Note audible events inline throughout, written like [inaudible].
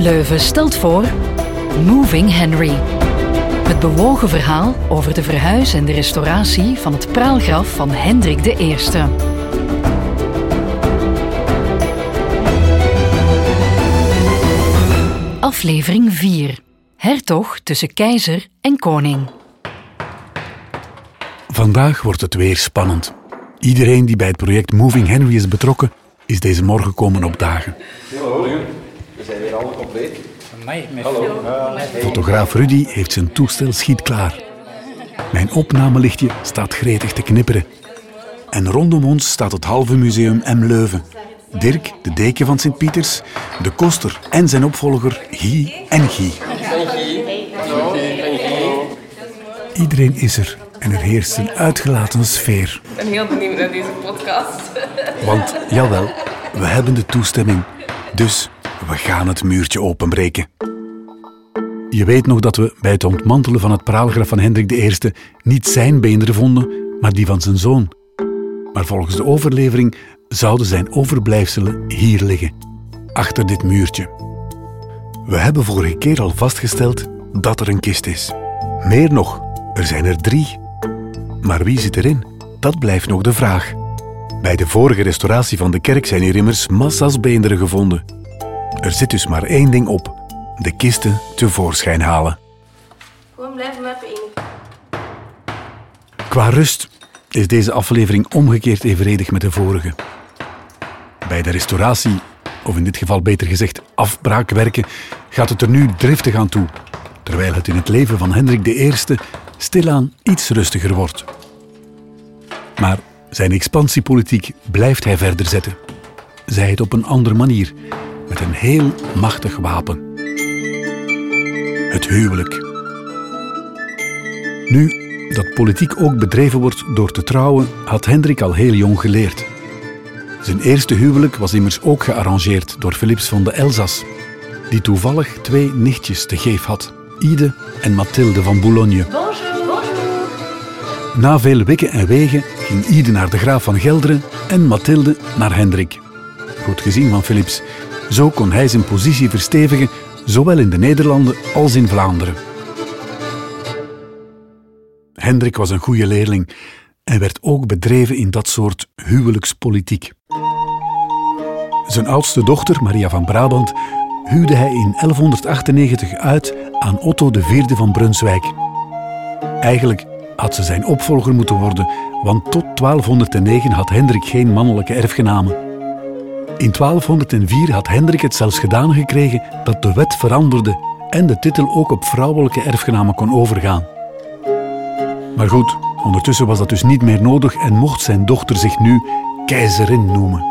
Leuven stelt voor Moving Henry. Het bewogen verhaal over de verhuis en de restauratie van het praalgraf van Hendrik I. Aflevering 4. Hertog tussen keizer en koning. Vandaag wordt het weer spannend. Iedereen die bij het project Moving Henry is betrokken, is deze morgen komen opdagen. Hallo, compleet. Hallo. Fotograaf Rudy heeft zijn toestel schietklaar. Mijn opnamelichtje staat gretig te knipperen. En rondom ons staat het halve museum M. Leuven. Dirk, de deken van Sint-Pieters, de koster en zijn opvolger Guy en Guy. Iedereen is er en er heerst een uitgelaten sfeer. Ik ben heel benieuwd naar deze podcast. Want, jawel, we hebben de toestemming. Dus we gaan het muurtje openbreken. Je weet nog dat we bij het ontmantelen van het praalgraf van Hendrik I niet zijn beenderen vonden, maar die van zijn zoon. Maar volgens de overlevering zouden zijn overblijfselen hier liggen, achter dit muurtje. We hebben vorige keer al vastgesteld dat er een kist is. Meer nog, er zijn er drie. Maar wie zit erin? Dat blijft nog de vraag. Bij de vorige restauratie van de kerk zijn hier immers massa's beenderen gevonden. Er zit dus maar één ding op: de kisten tevoorschijn halen. Gewoon blijven met in. Qua rust is deze aflevering omgekeerd evenredig met de vorige. Bij de restauratie, of in dit geval beter gezegd afbraakwerken, gaat het er nu driftig aan toe, terwijl het in het leven van Hendrik I stilaan iets rustiger wordt. Maar zijn expansiepolitiek blijft hij verder zetten. Zij het op een andere manier, met een heel machtig wapen. Het huwelijk. Nu dat politiek ook bedreven wordt door te trouwen, had Hendrik al heel jong geleerd. Zijn eerste huwelijk was immers ook gearrangeerd door Philips van de Elzas, die toevallig twee nichtjes te geef had, Ide en Mathilde van Boulogne. Na veel wikken en wegen ging Ide naar de graaf van Gelderen en Mathilde naar Hendrik. Goed gezien van Philips. Zo kon hij zijn positie verstevigen, zowel in de Nederlanden als in Vlaanderen. Hendrik was een goede leerling en werd ook bedreven in dat soort huwelijkspolitiek. Zijn oudste dochter, Maria van Brabant, huwde hij in 1198 uit aan Otto IV van Brunswijk. Eigenlijk had ze zijn opvolger moeten worden, want tot 1209 had Hendrik geen mannelijke erfgenamen. In 1204 had Hendrik het zelfs gedaan gekregen dat de wet veranderde en de titel ook op vrouwelijke erfgenamen kon overgaan. Maar goed, ondertussen was dat dus niet meer nodig en mocht zijn dochter zich nu keizerin noemen.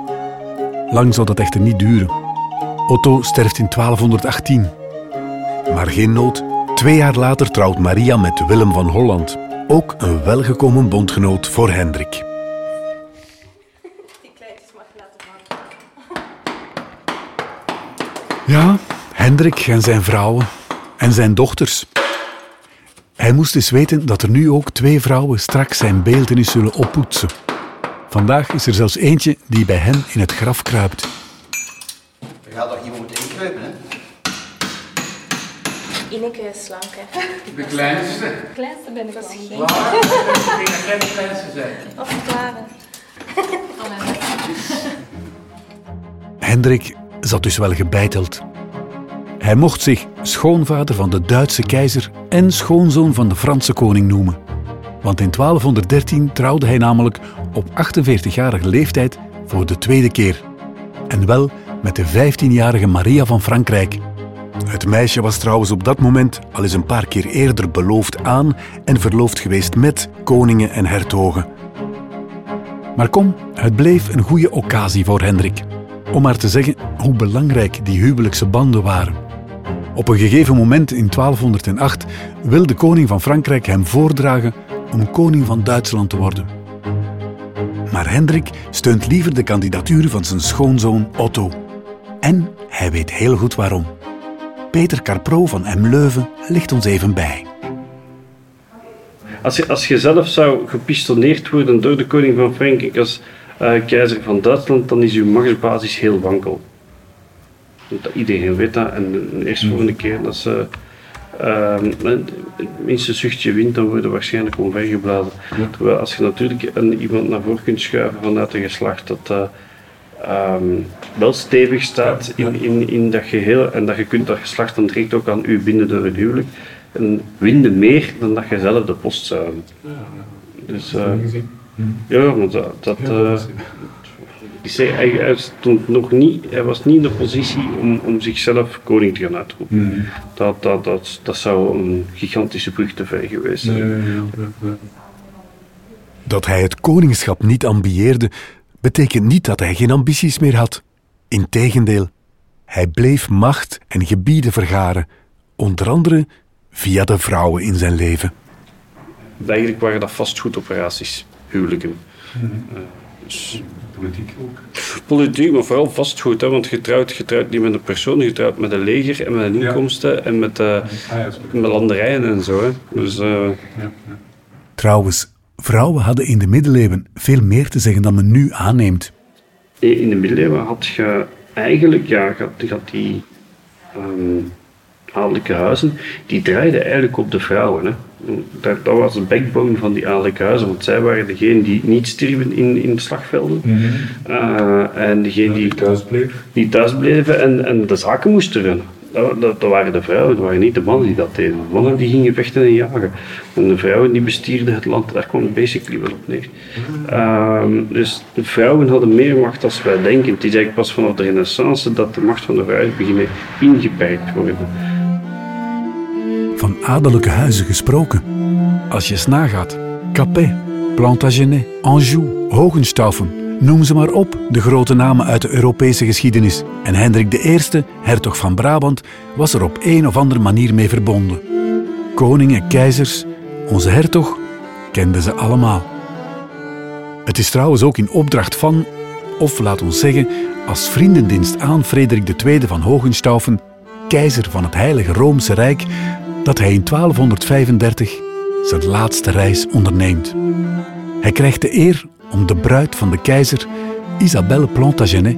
Lang zou dat echter niet duren. Otto sterft in 1218. Maar geen nood. Twee jaar later trouwt Maria met Willem van Holland. Ook een welgekomen bondgenoot voor Hendrik. Ja, Hendrik en zijn vrouwen en zijn dochters. Hij moest eens weten dat er nu ook twee vrouwen straks zijn beeldenis zullen oppoetsen. Vandaag is er zelfs eentje die bij hen in het graf kruipt. Je gaat toch iemand moeten inkruipen, hè? Ineke is slank, hè. De kleinste. De kleinste ben ik wel. Waar? Ik denk dat jij de kleinste zijn. Of klaren. [laughs] Hendrik zat dus wel gebeiteld. Hij mocht zich schoonvader van de Duitse keizer en schoonzoon van de Franse koning noemen. Want in 1213 trouwde hij namelijk op 48-jarige leeftijd voor de tweede keer. En wel met de 15-jarige Maria van Frankrijk. Het meisje was trouwens op dat moment al eens een paar keer eerder beloofd aan en verloofd geweest met koningen en hertogen. Maar kom, het bleef een goede occasie voor Hendrik. Om maar te zeggen hoe belangrijk die huwelijkse banden waren. Op een gegeven moment in 1208 wil de koning van Frankrijk hem voordragen om koning van Duitsland te worden. Maar Hendrik steunt liever de kandidatuur van zijn schoonzoon Otto. En hij weet heel goed waarom. Peter Carpro van M. Leuven ligt ons even bij. Als je, als je zelf zou gepistoneerd worden door de koning van Frankrijk als eh, keizer van Duitsland, dan is uw machtsbasis heel wankel. Want iedereen weet dat. En de eerste volgende keer dat ze ehm, het minste zuchtje wint, dan worden waarschijnlijk omvergeblazen. Terwijl als je natuurlijk een, iemand naar voren kunt schuiven vanuit een geslacht dat eh, ehm, wel stevig staat in, in, in dat geheel en dat je kunt dat geslacht dan direct ook aan u binden door het huwelijk. En winde meer dan dat je zelf de post zou hebben. Dus, eh, ja, want dat, dat, eh, ik zei, hij, hij stond nog niet, hij was niet in de positie om, om zichzelf koning te gaan uitroepen. Dat, dat, dat, dat zou een gigantische brug te ver geweest zijn. Dat hij het koningschap niet ambieerde, betekent niet dat hij geen ambities meer had. Integendeel, hij bleef macht en gebieden vergaren, onder andere via de vrouwen in zijn leven. Eigenlijk waren dat vastgoedoperaties, huwelijken. Eh, dus Politiek ook. politiek, maar vooral vastgoed, hè, want je trouwt, je trouwt niet met een persoon, je trouwt met een leger en met een Ja. inkomsten en met, Ah, ja, zo. met landerijen en zo. Hè. Dus, eh, Ja, ja. Trouwens, vrouwen hadden in de middeleeuwen veel meer te zeggen dan men nu aanneemt. In de middeleeuwen had je eigenlijk, ja, had, die ehm adellijke huizen, die draaiden eigenlijk op de vrouwen. Hè. Dat, dat was de backbone van die adellijke huizen, want zij waren degene die niet stierven in, in de slagvelden. Eh, en degene die, Die thuis bleef. die thuis bleven en, en de zaken moesten runnen. Dat, dat, dat waren de vrouwen, dat waren niet de mannen die dat deden. De mannen die gingen vechten en jagen. En de vrouwen die bestierden het land, daar kwam het basically wel op neer. Ehm, dus de vrouwen hadden meer macht dan wij denken. Het is eigenlijk pas vanaf de renaissance dat de macht van de vrouw beginnen ingeperkt worden. Adellijke huizen gesproken. Als je eens nagaat. Capet, Plantagenet, Anjou, Hohenstaufen. Noem ze maar op, de grote namen uit de Europese geschiedenis. En Hendrik I, hertog van Brabant, was er op een of andere manier mee verbonden. Koningen, keizers, onze hertog kenden ze allemaal. Het is trouwens ook in opdracht van, of laat ons zeggen, als vriendendienst aan Frederik II van Hohenstaufen, keizer van het Heilige Roomse Rijk, dat hij in 1235 zijn laatste reis onderneemt. Hij krijgt de eer om de bruid van de keizer, Isabelle Plantagenet,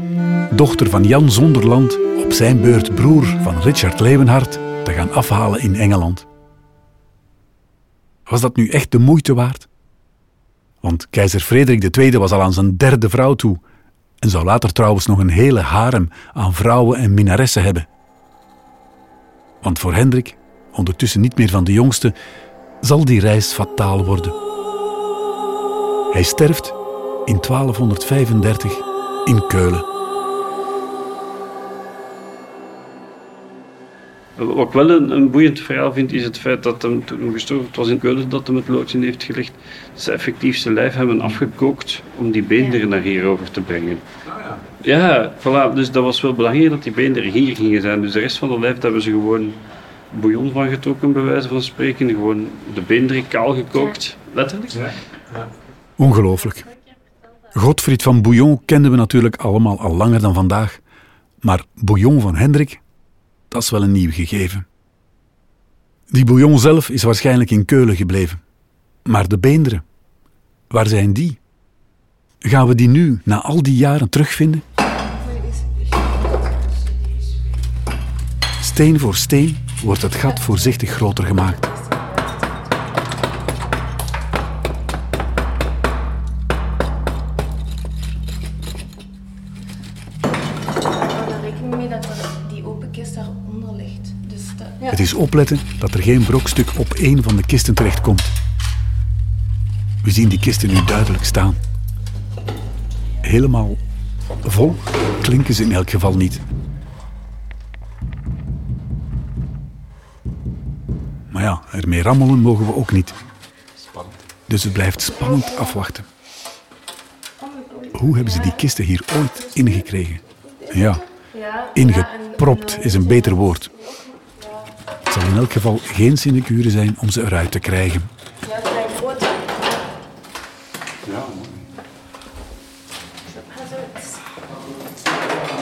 dochter van Jan Zonderland, op zijn beurt broer van Richard Leeuwenhard, te gaan afhalen in Engeland. Was dat nu echt de moeite waard? Want keizer Frederik II was al aan zijn derde vrouw toe en zou later trouwens nog een hele harem aan vrouwen en minnaressen hebben. Want voor Hendrik, ondertussen niet meer van de jongste, zal die reis fataal worden. Hij sterft in 1235 in Keulen. Wat ik wel een, een boeiend verhaal vind, is het feit dat hem toen hij gestorven het was in Keulen dat hem het loodje heeft gelegd, dat ze effectief zijn lijf hebben afgekookt om die beenderen naar hier over te brengen. Ja, voilà. Dus dat was wel belangrijk dat die beenderen hier gingen zijn. Dus de rest van de lijf hebben ze gewoon bouillon van getrokken, bij wijze van spreken. Gewoon de beenderen kaal gekookt. Letterlijk. Ongelooflijk. Godfried van Bouillon kenden we natuurlijk allemaal al langer dan vandaag. Maar Bouillon van Hendrik, dat is wel een nieuw gegeven. Die Bouillon zelf is waarschijnlijk in Keulen gebleven. Maar de beenderen, waar zijn die? Gaan we die nu, na al die jaren, terugvinden? Steen voor steen wordt het gat voorzichtig groter gemaakt. Ik hou rekening mee dat die open kist daaronder ligt. Dat... Het is opletten dat er geen brokstuk op één van de kisten terechtkomt. We zien die kisten nu duidelijk staan. Helemaal vol klinken ze in elk geval niet. Maar ja, ermee rammelen mogen we ook niet. Dus het blijft spannend afwachten. Hoe hebben ze die kisten hier ooit ingekregen? Ja, Ja, ingepropt is een beter woord. Het zal in elk geval geen sinecure zijn om ze eruit te krijgen. Ja, klein groot. Ja,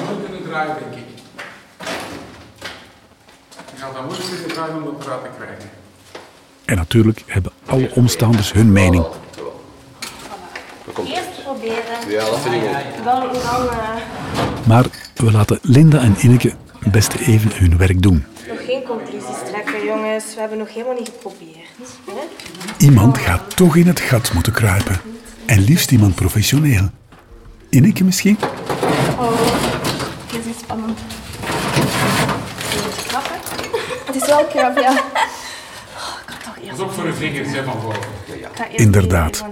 Moet kunnen draaien, denk ik. Je gaat dan moeten om dat eruit te krijgen. En natuurlijk hebben alle omstanders hun mening. Eerst proberen. Ja, dat vind ik ook. Dan, dan eh, Maar we laten Linda en Ineke best even hun werk doen. Nog geen conclusies trekken, jongens. We hebben nog helemaal niet geprobeerd. Hè? Iemand gaat toch in het gat moeten kruipen. En liefst iemand professioneel. Ineke misschien? Dit is spannend. Is het knap, hè? Het is wel knap, ja. Pas op voor de vingers hè, van voren. Inderdaad.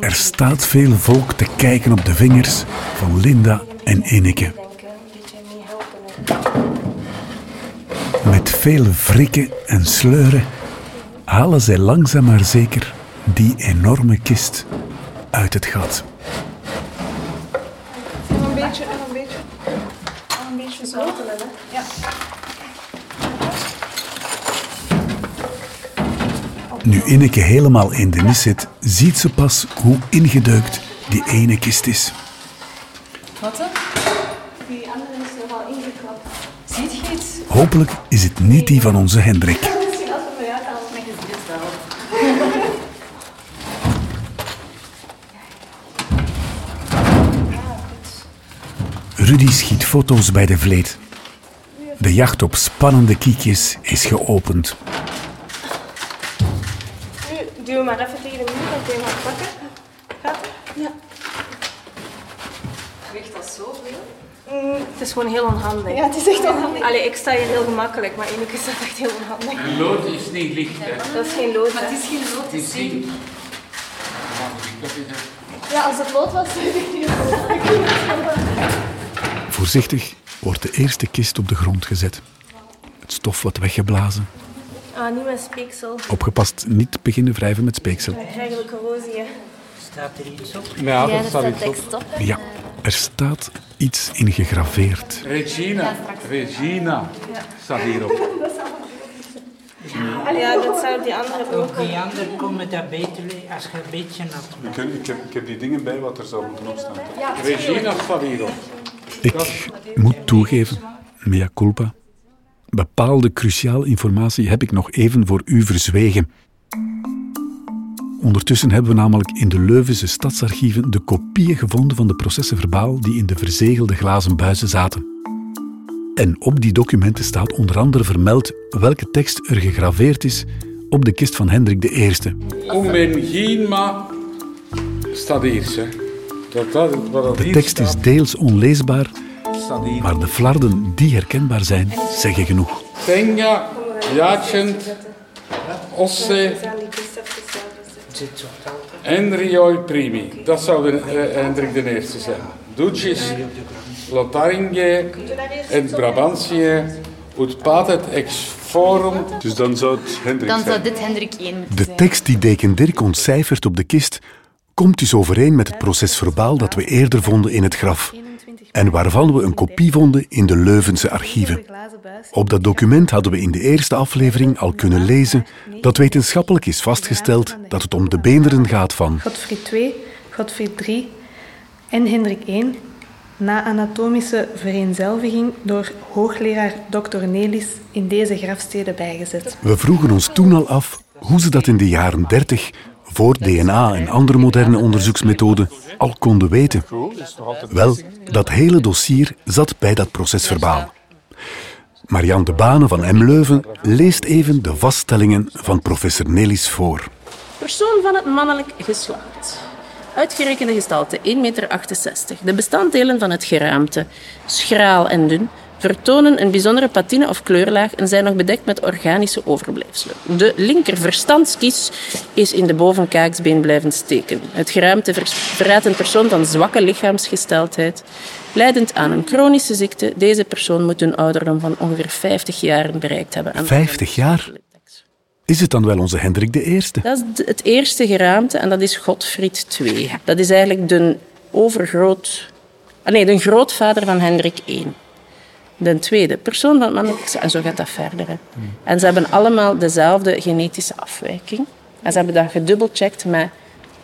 Er staat veel volk te kijken op de vingers van Linda en hè. Met veel wrikken en sleuren halen zij langzaam maar zeker die enorme kist uit het gat. Nog een beetje, nog een beetje. Nog een beetje zo. Ja. Nu Ineke helemaal in de nis zit, ziet ze pas hoe ingedeukt die ene kist is. Wat dan? Die andere is nogal ingeklapt. Ziet je iets? Hopelijk is het niet die van onze Hendrik. Misschien als we eruit halen met gezicht wel. Rudy schiet foto's bij de vleet. De jacht op spannende kiekjes is geopend. Duw maar even tegen de muur, dan kun je maar pakken. Gaat het? Ja. Weegt dat zoveel? Mm, het is gewoon heel onhandig. Ja, het is echt onhandig. Allee, ik sta hier heel gemakkelijk, maar Ineke staat echt heel onhandig. En lood is niet licht, hè. Dat is geen lood, Maar het is geen lood Het te is. Ja, als het lood was, zou ik niet Voorzichtig wordt de eerste kist op de grond gezet. Het stof wordt weggeblazen. Ah, niet met speeksel. Opgepast, niet beginnen wrijven met speeksel. Eigenlijk corrosie. Staat er iets op? Ja, dat staat iets op. tekst op. Ja, er staat iets in gegraveerd. Regina. Regina. Staat hierop. [laughs] Ja, dat zou die andere ook. Op die andere komen dat beter le- als je een beetje nat Ik heb, ik, heb, ik heb die dingen bij wat er zou moeten opstaan. Regina staat hierop. Ik moet toegeven, mea culpa. Bepaalde cruciale informatie heb ik nog even voor u verzwegen. Ondertussen hebben we namelijk in de Leuvense stadsarchieven de kopieën gevonden van de processen verbaal die in de verzegelde glazen buizen zaten. En op die documenten staat onder andere vermeld welke tekst er gegraveerd is op de kist van Hendrik I. Omenginma staat hier, hè. Dat, dat, wat dat De tekst is deels onleesbaar. Maar de flarden die herkenbaar zijn, zeggen genoeg. Tenga, Jacent, Osse. Enrioi Primi. Dat zou de, eh, Hendrik de Eerste zijn. Ducis, Lotharinge, et Brabantië, ut patet ex forum. Dus dan zou het Hendrik Dan zijn. zou dit Hendrik 1 moeten De zijn. tekst die deken Dirk ontcijfert op de kist komt dus overeen met het proces verbaal dat we eerder vonden in het graf en waarvan we een kopie vonden in de Leuvense archieven. Op dat document hadden we in de eerste aflevering al kunnen lezen dat wetenschappelijk is vastgesteld dat het om de beenderen gaat van Godfried II, Godfried III en Hendrik I na anatomische vereenzelviging door hoogleraar Dr. Nelis in deze grafsteden bijgezet. We vroegen ons toen al af hoe ze dat in de jaren 30, voor DNA en andere moderne onderzoeksmethoden, al konden weten. Wel, dat hele dossier zat bij dat procesverbaal. Marianne de Bane van M. Leuven leest even de vaststellingen van professor Nelis voor. Persoon van het mannelijk geslacht. Uitgerekende gestalte 1,68 meter. De bestanddelen van het geraamte, schraal en dun, vertonen een bijzondere patine of kleurlaag en zijn nog bedekt met organische overblijfselen. De linker verstandskies is in de bovenkaaksbeen blijven steken. Het geraamte vers- verraadt een persoon van zwakke lichaamsgesteldheid, leidend aan een chronische ziekte. Deze persoon moet een ouderdom van ongeveer 50 jaar bereikt hebben. En- 50 jaar? Is het dan wel onze Hendrik de Eerste? Dat is het eerste geraamte en dat is Godfried II. Dat is eigenlijk de overgroot... ah, nee, de grootvader van Hendrik I. De tweede persoon van het. En zo gaat dat verder. En ze hebben allemaal dezelfde genetische afwijking. En ze hebben dat gedubbelcheckt met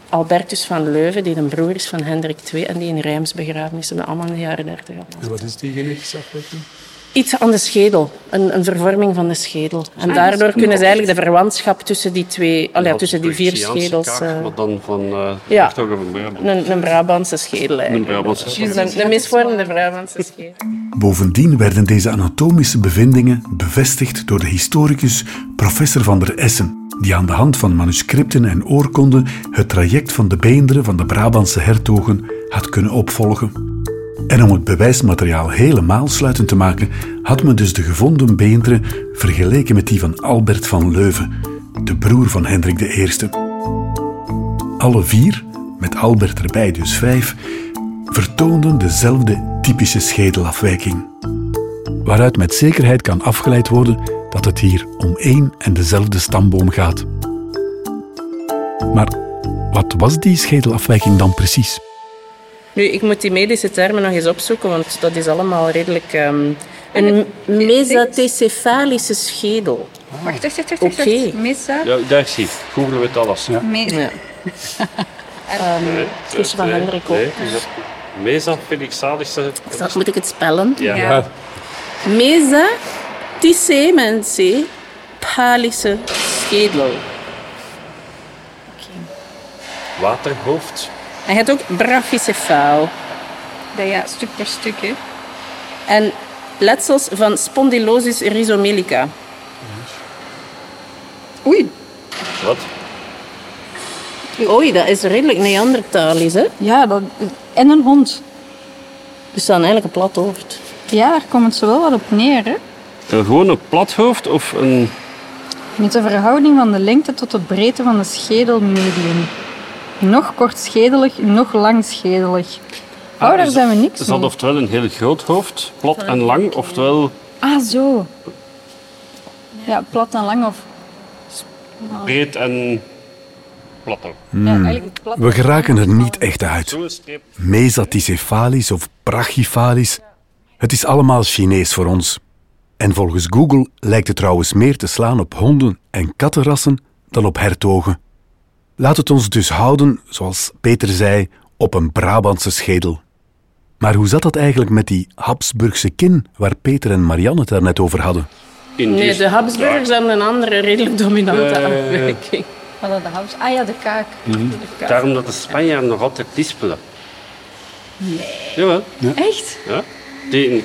Albertus van Leuven, die een broer is van Hendrik II en die in Rijms begraven is. Hebben allemaal in de jaren 30 gehad. En wat is die genetische afwijking? Iets aan de schedel, een, een vervorming van de schedel. En Ah, daardoor dus- kunnen ze eigenlijk de verwantschap tussen die twee, allee, tussen die vier schedels. kaart, eh, maar dan van uh, ja. Hertogen van Brabant. een, een Brabantse schedel eigenlijk. Een Brabantse schedel. Een, een misvormde Brabantse schedel. Bovendien werden deze anatomische bevindingen bevestigd door de historicus professor van der Essen, die aan de hand van manuscripten en oorkonden het traject van de beenderen van de Brabantse hertogen had kunnen opvolgen. En om het bewijsmateriaal helemaal sluitend te maken, had men dus de gevonden beenderen vergeleken met die van Albert van Leuven, de broer van Hendrik I. Alle vier, met Albert erbij dus vijf, vertoonden dezelfde typische schedelafwijking. Waaruit met zekerheid kan afgeleid worden dat het hier om één en dezelfde stamboom gaat. Maar wat was die schedelafwijking dan precies? Nu, ik moet die medische termen nog eens opzoeken, want dat is allemaal redelijk... Um, een mesathecefalische schedel. Wacht, wacht, wacht, wacht. Oké. wacht. Mesa. Ja, daar zie je. Google weet alles. Ja. Mesa. Ja. [laughs] um, het is van Hendrik ook. Nee, dat moet ik het spellen. Ja. ja. Mesa Thycemense Palische schedel. Okay. Waterhoofd. Hij heeft ook brachycefaal. Ja, stuk per stuk. Hè. En letsels van spondylosis rhizomelica. Oei. Wat? Oei, dat is redelijk Neandertalisch, hè? Ja, dat... en een hond. Dus dan eigenlijk een plat hoofd. Ja, daar komt het zo wel wat op neer, hè? Een gewone plat hoofd of een... Met de verhouding van de lengte tot de breedte van de schedelmedium. Nog kortschedelig, nog langschedelig. Oh, daar zijn we niks Het is oftewel een heel groot hoofd, plat en lang, oftewel... Ah, zo. Ja, plat en lang of... Breed en plat. Hmm. We geraken er niet echt uit. Mesaticefalisch of brachyfalisch, het is allemaal Chinees voor ons. En volgens Google lijkt het trouwens meer te slaan op honden en kattenrassen dan op hertogen. Laat het ons dus houden, zoals Peter zei, op een Brabantse schedel. Maar hoe zat dat eigenlijk met die Habsburgse kin waar Peter en Marianne het daarnet over hadden? Nee, de Habsburgers hebben een andere redelijk dominante Uh, afwijking. Wat dat de house? Ah ja, de kaak. Mm -hmm. de kaak. Daarom dat de Spanjaarden nog altijd lispelen. Nee. Jawel. Ja. Echt? Ja. Die,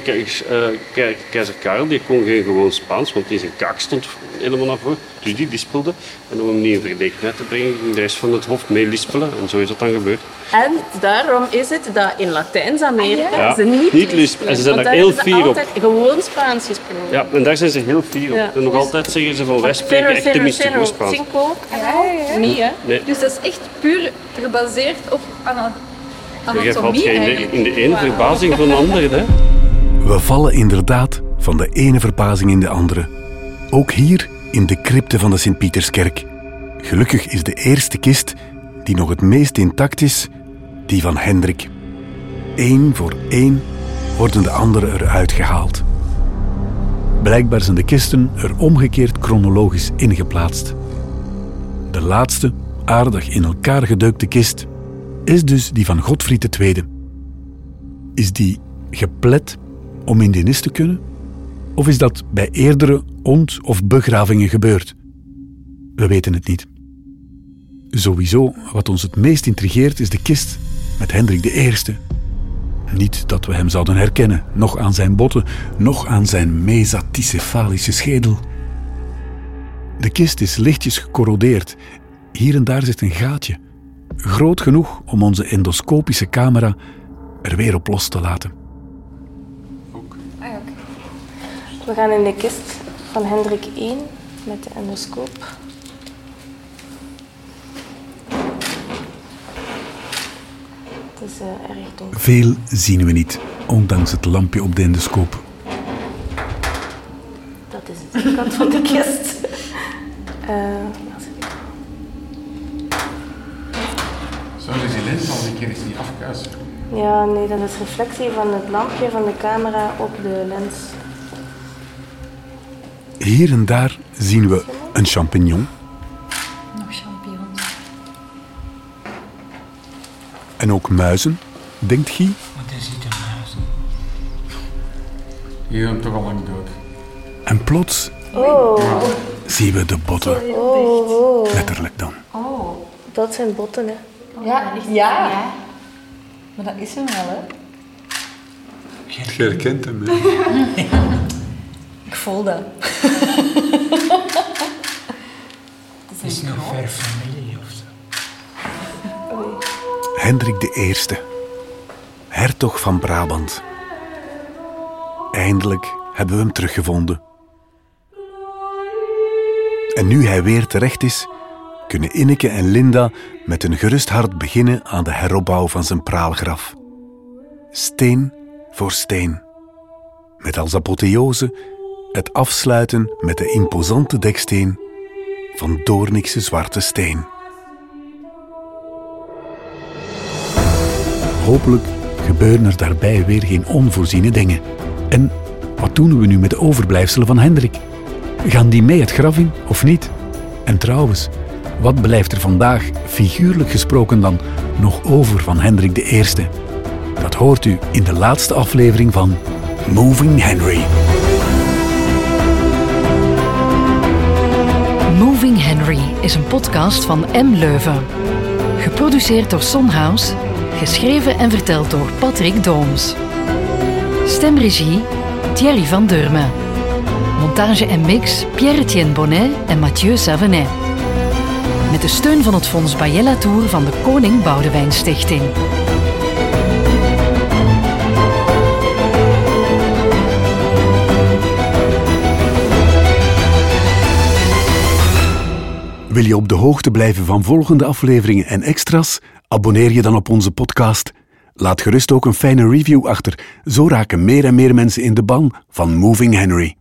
uh, keizer Karel die kon geen gewoon Spaans, want die zijn kaak stond helemaal naar voren. Dus die lispelde. En om hem niet in verlegenheid te brengen, ging de rest van het hoofd mee lispelen. En zo is dat dan gebeurd. En daarom is het dat in Latijns-Amerika ja. ze niet, niet lispelen. En ze zijn want daar heel fier op. altijd gewoon Spaans gesproken. Ja, en daar zijn ze heel fier op. Ja. En nog altijd zeggen ze van wij spreken echt tenminste goed Spaans. Cinco. Ja, ja, ja. Niet, hè? Nee. Dus dat is echt puur gebaseerd op ana anatomie. Je valt geen in de ene verbazing van de andere, hè? We vallen inderdaad van de ene verbazing in de andere. Ook hier in de crypte van de Sint-Pieterskerk. Gelukkig is de eerste kist die nog het meest intact is, die van Hendrik. Eén voor één worden de andere eruit gehaald. Blijkbaar zijn de kisten er omgekeerd chronologisch ingeplaatst. De laatste, aardig in elkaar gedeukte kist is dus die van Godfried II. Is die geplet om in de nis te kunnen? Of is dat bij eerdere ont- of begravingen gebeurd? We weten het niet. Sowieso, wat ons het meest intrigeert, is de kist met Hendrik I. Niet dat we hem zouden herkennen, nog aan zijn botten, nog aan zijn mesaticefalische schedel. De kist is lichtjes gecorrodeerd. Hier en daar zit een gaatje, groot genoeg om onze endoscopische camera er weer op los te laten. We gaan in de kist van Hendrik 1 met de endoscoop. Het is uh, erg donker. Veel zien we niet, ondanks het lampje op de endoscoop. Dat is het, de kant van de kist. Uh, Zou dus die lens al een keer eens niet afkuisen? Ja, nee, dat is reflectie van het lampje van de camera op de lens. Hier en daar zien we een champignon. Nog champignons. En ook muizen, denkt Guy. Wat is het, een muizen? Hier zijn toch al lang dood. En plots Oh. zien we de botten. Oh, oh. Letterlijk dan. Oh. Dat zijn botten, hè. Ja, ja. Maar dat is hem wel, hè? Je herkent hem, hè? [laughs] Ik voel [laughs] dat. Het is nog ver familie of zo. Hendrik de Eerste, hertog van Brabant. Eindelijk hebben we hem teruggevonden. En nu hij weer terecht is, kunnen Inneke en Linda met een gerust hart beginnen aan de heropbouw van zijn praalgraf. Steen voor steen. Met als apotheose het afsluiten met de imposante deksteen van Doornikse zwarte steen. Hopelijk gebeuren er daarbij weer geen onvoorziene dingen. En wat doen we nu met de overblijfselen van Hendrik? Gaan die mee het graf in of niet? En trouwens, wat blijft er vandaag, figuurlijk gesproken dan, nog over van Hendrik Eerste? Dat hoort u in de laatste aflevering van Moving Henry. Is een podcast van M. Leuven. Geproduceerd door Sonhouse, geschreven en verteld door Patrick Dooms. Stemregie Thierry van Durme. Montage en mix Pierre-Etienne Bonnet en Mathieu Savenet. Met de steun van het Fonds Bayella Tour van de Koning Boudewijn Stichting. Wil je op de hoogte blijven van volgende afleveringen en extra's? Abonneer je dan op onze podcast. Laat gerust ook een fijne review achter, zo raken meer en meer mensen in de ban van Moving Henry.